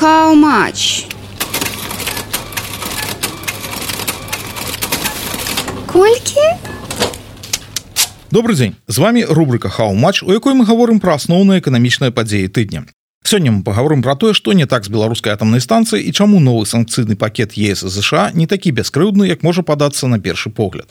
How much? Колькі? Добрый дзень з вами рубрика хау-матч у якой мы гаворым пра асноўныя эканамічныя падзеі тыдня Сёння мы паговорым пра тое што не так з беларускай атамнай станцыі і чаму новы санкцыйны пакет ЕС ЗША не такі бяскрыўдны як можа падацца на першы погляд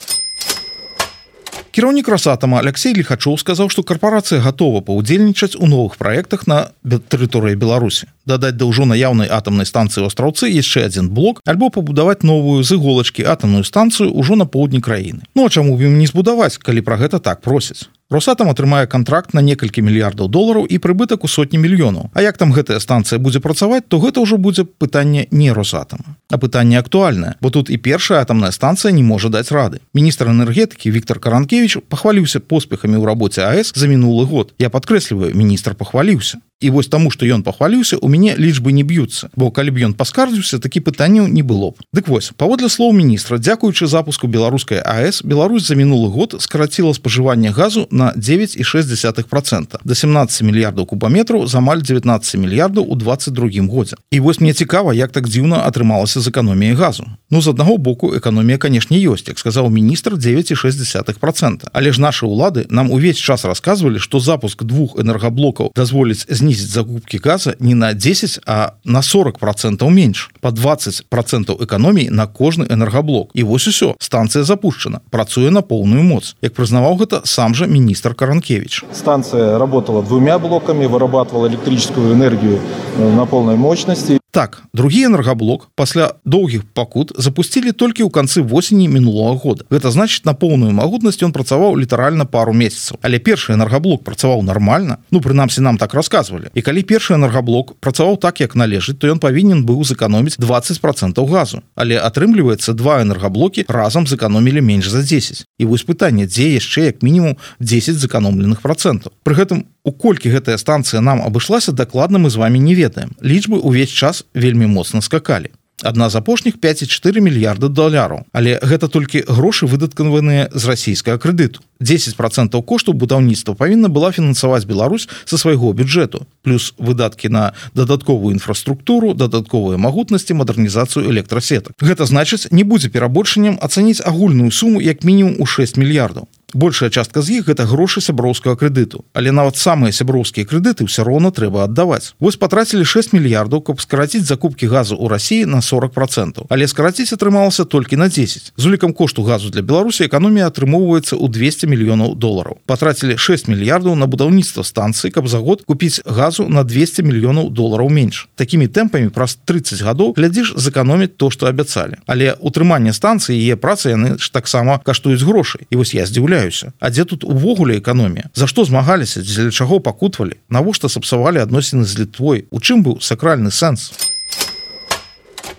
кіраўнік росатама Алексей лихачоў сказаў што карпорацыя готова паўдзельнічаць у новых праектах на тэрыторыі беларусі дадаць да ўжо наяўнай атамнай станцыі астроўцы яшчэ один блок альбо пабудаваць новую з іголачкі атамную станцыю ўжо на поўдні краіны Ну а чаму ім не збудаваць калі пра гэта так просяць? Росатам атрымае контракт на некалькі мільярдаў долараў і прыбытак у сотні мільёнаў. А як там гэтая станцыя будзе працаваць то гэта ўжо будзе пытанне не росатама а пытанне актуальнае бо тут і першая атамная станцыя не можа даць рады. Міністр энергетыкі Віктор каранкевич пахваліўся поспехамі ў рабоце АС за мінулы год. Я падкрэсліваю міністр пахваліўся і вось таму што ён пахваліўся у мяне лічбы не б'юцца бо калі б ён паскардзіўся такі пытанняў не было б. Дык вось паводле слоў міністра дзякуючы запуску беларускай АС Беларусь за мінулы год скараціла спажыванне газу на 9,6 процента до 17 мільярдаў кубаметраў з амаль 19 мільярдаў у 22 годзе. І вось мне цікава як так дзіўна атрымалася з эканоміяй газу. Ну з аднаго боку эканомія канешне ёсць як сказаў міністр 9,6 процента. Але ж наши улады нам увесь час рассказывалі что запуск двух энергаблокаў дазволіць знізіць снизить закупки газа не на 10 а на 40 процентов меньше. По 20 процентов экономии на кожны энергаблок і вось усё станция запущена. Працуе на полную моц. Як прызнаваў гэта сам же міністр каранкевич. Станция работала двумя блоками вырабатывала электрическую энергию э, на полной мощности Так, другі энергаблок пасля доўгіх пакут запусцілі толькі ў канцы восені мінулого года. Гэта значыць на поўную магутнасць ён працаваў літаральна пару месяцаў. Але першы энергаблок працаваў нармальна. Ну прынамсі нам так расказвалі. І калі першы энергаблок працаваў так, як належыць, то ён павінен быў зэканоміць 20 процентаў газу. Але атрымліваецца два энергаблокі разам зэканомілі менш за 10. І вось пытанне, дзе яшчэ як мінімум 10 зэканомленых процентаў. Пры гэтым у колькі гэтая станцыя нам абышлася дакладна мы з вами не ведаем. Лічбы увесь час вельмі моцна скакалі. Адна з апошніх 54 мільярда даляраў. Але гэта толькі грошы выдаткаваныя з расійскага крэдыту. 10 процентаў кошту будаўніцтва павінна была фінансаваць Беларусь са свайго бюджэту плюс выдаткі на дадатковую інфраструктуру дадатковыя магутнасці мадэрнізацыю электрасетак. Гэта значыць не будзе перабольшаннем ацаніць агульную суму як мінімум у 6 мільярдаў большая частка з іх гэта грошы сяброўскага крэдыту. Але нават самыя сяброўскія крэдыты ўсё роўна трэба аддаваць. Вось патрацілі 6 мільярдаў каб скараціць закупкі газу ў рассіі на 40 процентаў. Але скараціць атрымалася толькі на 10 з улікам кошту газу для беларусі эканомія атрымоўваецца ў 200 мільёнаў долараў. Патрацілі 6 мільярдаў на будаўніцтва станцыі каб за год купіць газу на 200 мільёнаў долараў менш. Такімі тэмпамі праз 30 гадоў глядзіш зэканоміць то што абяцалі. Але утрыманне станцыі яе працы яны ж таксама каштуюць грошай. І вось я здзіўляю здзіўляюся А дзе тут увогуле эканомія За што змагаліся дзеля чаго пакутвалі навошта сапсавалі адносіны з літвой у чым быў сакральны сэнс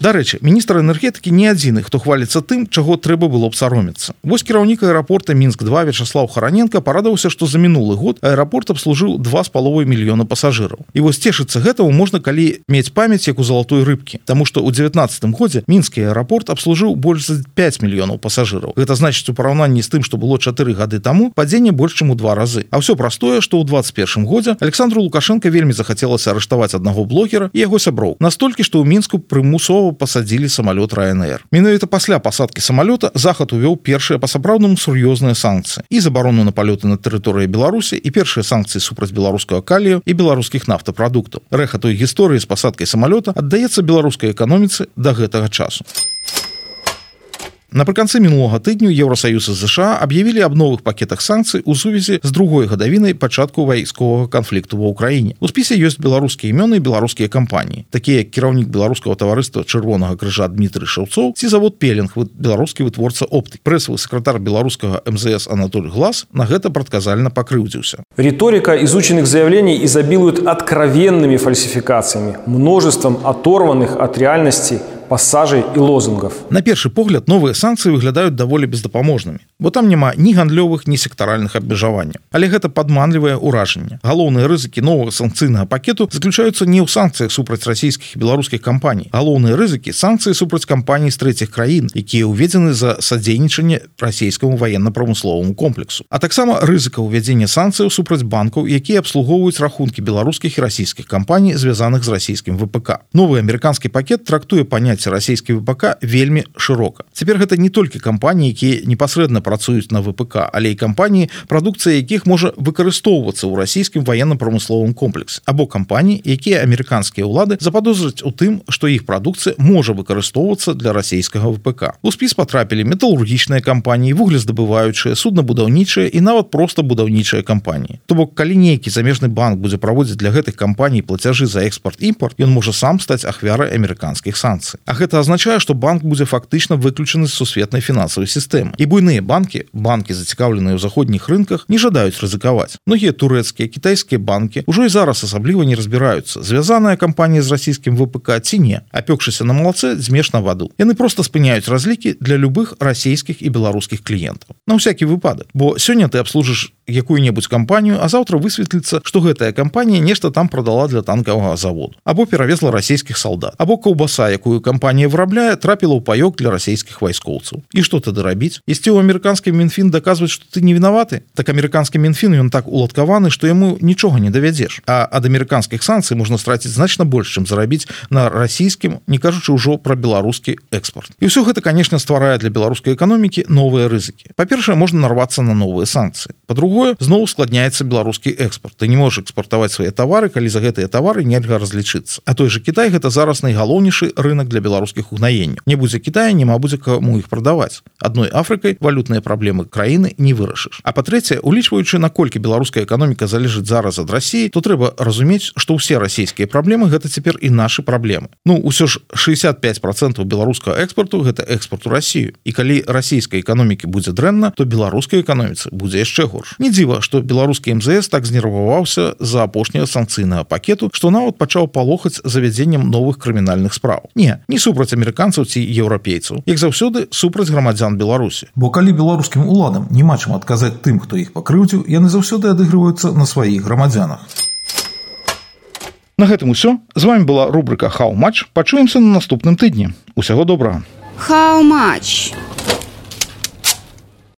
Дарэчы міністр энергетыкі не адзіны хто хваліцца тым чаго трэба было б саромецца вось кіраўнік аэрапорта мінск 2 вячаслав хараненко парадаўся што за мінулы год аэрапорт абслужыў два з паловай мільёна пасажыраў і вось цешыцца гэтаму можна калі мець памяць як у залатой рыбкі Таму што ў 19 годзе мінскі аэрапорт абслужыў больш за 5 мільёнаў пасажыраў гэта значыць у параўнанні з тым што было чатыры гады таму падзенне больш чым у два разы А ўсё простое што ў 21 годзе александру лукашенко вельмі захацелася арыштаваць аднаго блогера яго сяброў. Настолькі што ў мінску прымусова пасадзілі самолет рнр менавіта пасля пасадки самолета захад увёў першыя па-сапраўднаму сур'ёзныя санкцыі і забарону на палёты на тэрыторыі беларусі і першыя санкцыі супраць беларускага калію і беларускіх нафтапрадуктаў рэха той гісторыі з пасадкай самолета аддаецца беларускай эканоміцы до гэтага часу Напрыканцы мінулога тыдню Еўросаюз ЗША аб'явілі аб новых пакетах санкцый у сувязі з другой гадавінай пачатку вайсковага канфлікту ва ўкраіне. У спісе ёсць беларускія імёны беларускія кампаніі. Такія кіраўнік беларускага таварыства чырвонага крыжа Дмітрый Шаўцоў ці завод пелінг беларускі вытворца оптык. Прэсавы сакратар беларускага МЗС Анатоль Глас на гэта прадказальна пакрыўдзіўся. Риторика изученных заявлений изобилует откровенными фальсификациями, множеством оторванных от реальности пассажей і лозунгов. На першы погляд новыя санкцыі выглядаюць даволі бездапаможнымі, бо там няма ні гандлёвых, ні сектаральных абмежаванняў. Але гэта падманлівае ўражанне. Галоўныя рызыкі новага санкцыйнага пакету заключаюцца не ў санкцыях супраць расійскіх і беларускіх кампаній. Галоўныя рызыкі санкцыі супраць кампаній з трэціх краін, якія ўведзены за садзейнічанне расійскаму военно-прамысловаму комплексу. А таксама рызыка ўвядзення санкцыяў супраць банкаў, якія абслугоўваюць рахункі беларускіх і расійскіх кампаній, звязаных з расійскім ВПК. Новы амерыканскі пакет трактуе паняцце расійскі ВПК вельмі шырока. Цяпер гэта не толькі кампаніі, якія непасрэдна працуюць на ВПК, але і кампаніі, прадукцыя якіх можа выкарыстоўвацца ў расійскім военно-прамысловым комплексе або кампаніі, якія амерыканскія ўлады заподозраць у тым, што іх прадукцыя можа выкарыстоўвацца для расійскага ВПК. У спіс патрапілі металургічныя кампаніі, вуглездабываючыя, суднабудаўнічыя і нават проста будаўнічыя кампаніі. То бок калі нейкі замежны банк будзе праводзіць для гэтых кампаній плацяжы за экспорт імпорт, ён можа сам стаць ахвярай амерыканскіх санкцый. А гэта азначае, што банк будзе фактычна выключаны з сусветнай фінансавай сістэмы. І буйныя банкі, банкі зацікаўленыя ў заходніх рынках не жадаюць рызыкаваць. Многія турэцкія кітайскія банкі ўжо і зараз асабліва не разбіраюцца, звязаная кампанія з расійскім ВПК ці не, апёкшыся на малаце змеш на ваду. Яны проста спыняюць разлікі для любых расійскіх і беларускіх кліентаў. На ўсякі выпадак, бо сёння ты абслужыш якую-небудзь кампанію, а заўтра высветліцца, што гэтая кампанія нешта там прадала для танкавага заводу або перавезла расійскіх салдат або каўбаса, якую кампанія вырабляе, трапіла ў паёк для расійскіх вайскоўцаў. І што тады рабіць? Ісці ў амерыканскі мінфін даказваць, што ты не вінаваты, так амерыканскі мінфін ён так уладкаваны, што яму нічога не давядзеш. А ад амерыканскіх санкцый можна страціць значна больш, чым зарабіць на расійскім, не кажучы ўжо пра беларускі экспорт. І ўсё гэта, канешне, стварае для беларускай эканомікі новыя рызыкі. Па-першае, можна нарвацца на новыя санкцыі. Па-другое, зноў ускладняецца беларускі экспорт. Ты не можаш экспартаваць свае тавары, калі за гэтыя тавары нельга разлічыцца. А той жа Кітай гэта зараз найгалоўнейшы рынок для беларускіх угнаенняў. Не будзе Китая, няма будзе каму іх прадаваць. Адной Афрыкай валютныя праблемы краіны не вырашыш. А па-трэцяе, улічваючы наколькі беларуская эканоміка залежыць зараз ад рассіі, то трэба разумець, што ўсе расійскія праблемы гэта цяпер і нашы праблемы. Ну ўсё ж 65 процентаў беларускага экспорту гэта экспорт у Россию. І калі расійскай эканомікі будзе дрэнна, то беларускай эканоміцы будзе яшчэ горш. Не дзіва, што беларускі МЗС так знерваваўся за апошняга санкцыйнага пакету, што нават пачаў палохаць завядзеннем новых крымінальных спраў. Не, не супраць амерыканцаў ці еўрапейцаў, як заўсёды супраць грамадзян Беларусі. Бо калі беларускім уладам няма чым адказаць тым, хто іх пакрыўдзіў, яны заўсёды адыгрываюцца на сваіх грамадзянах. На гэтым усё з вами была рубрика хау матч пачуемся на наступным тыдні усяго добрага How much?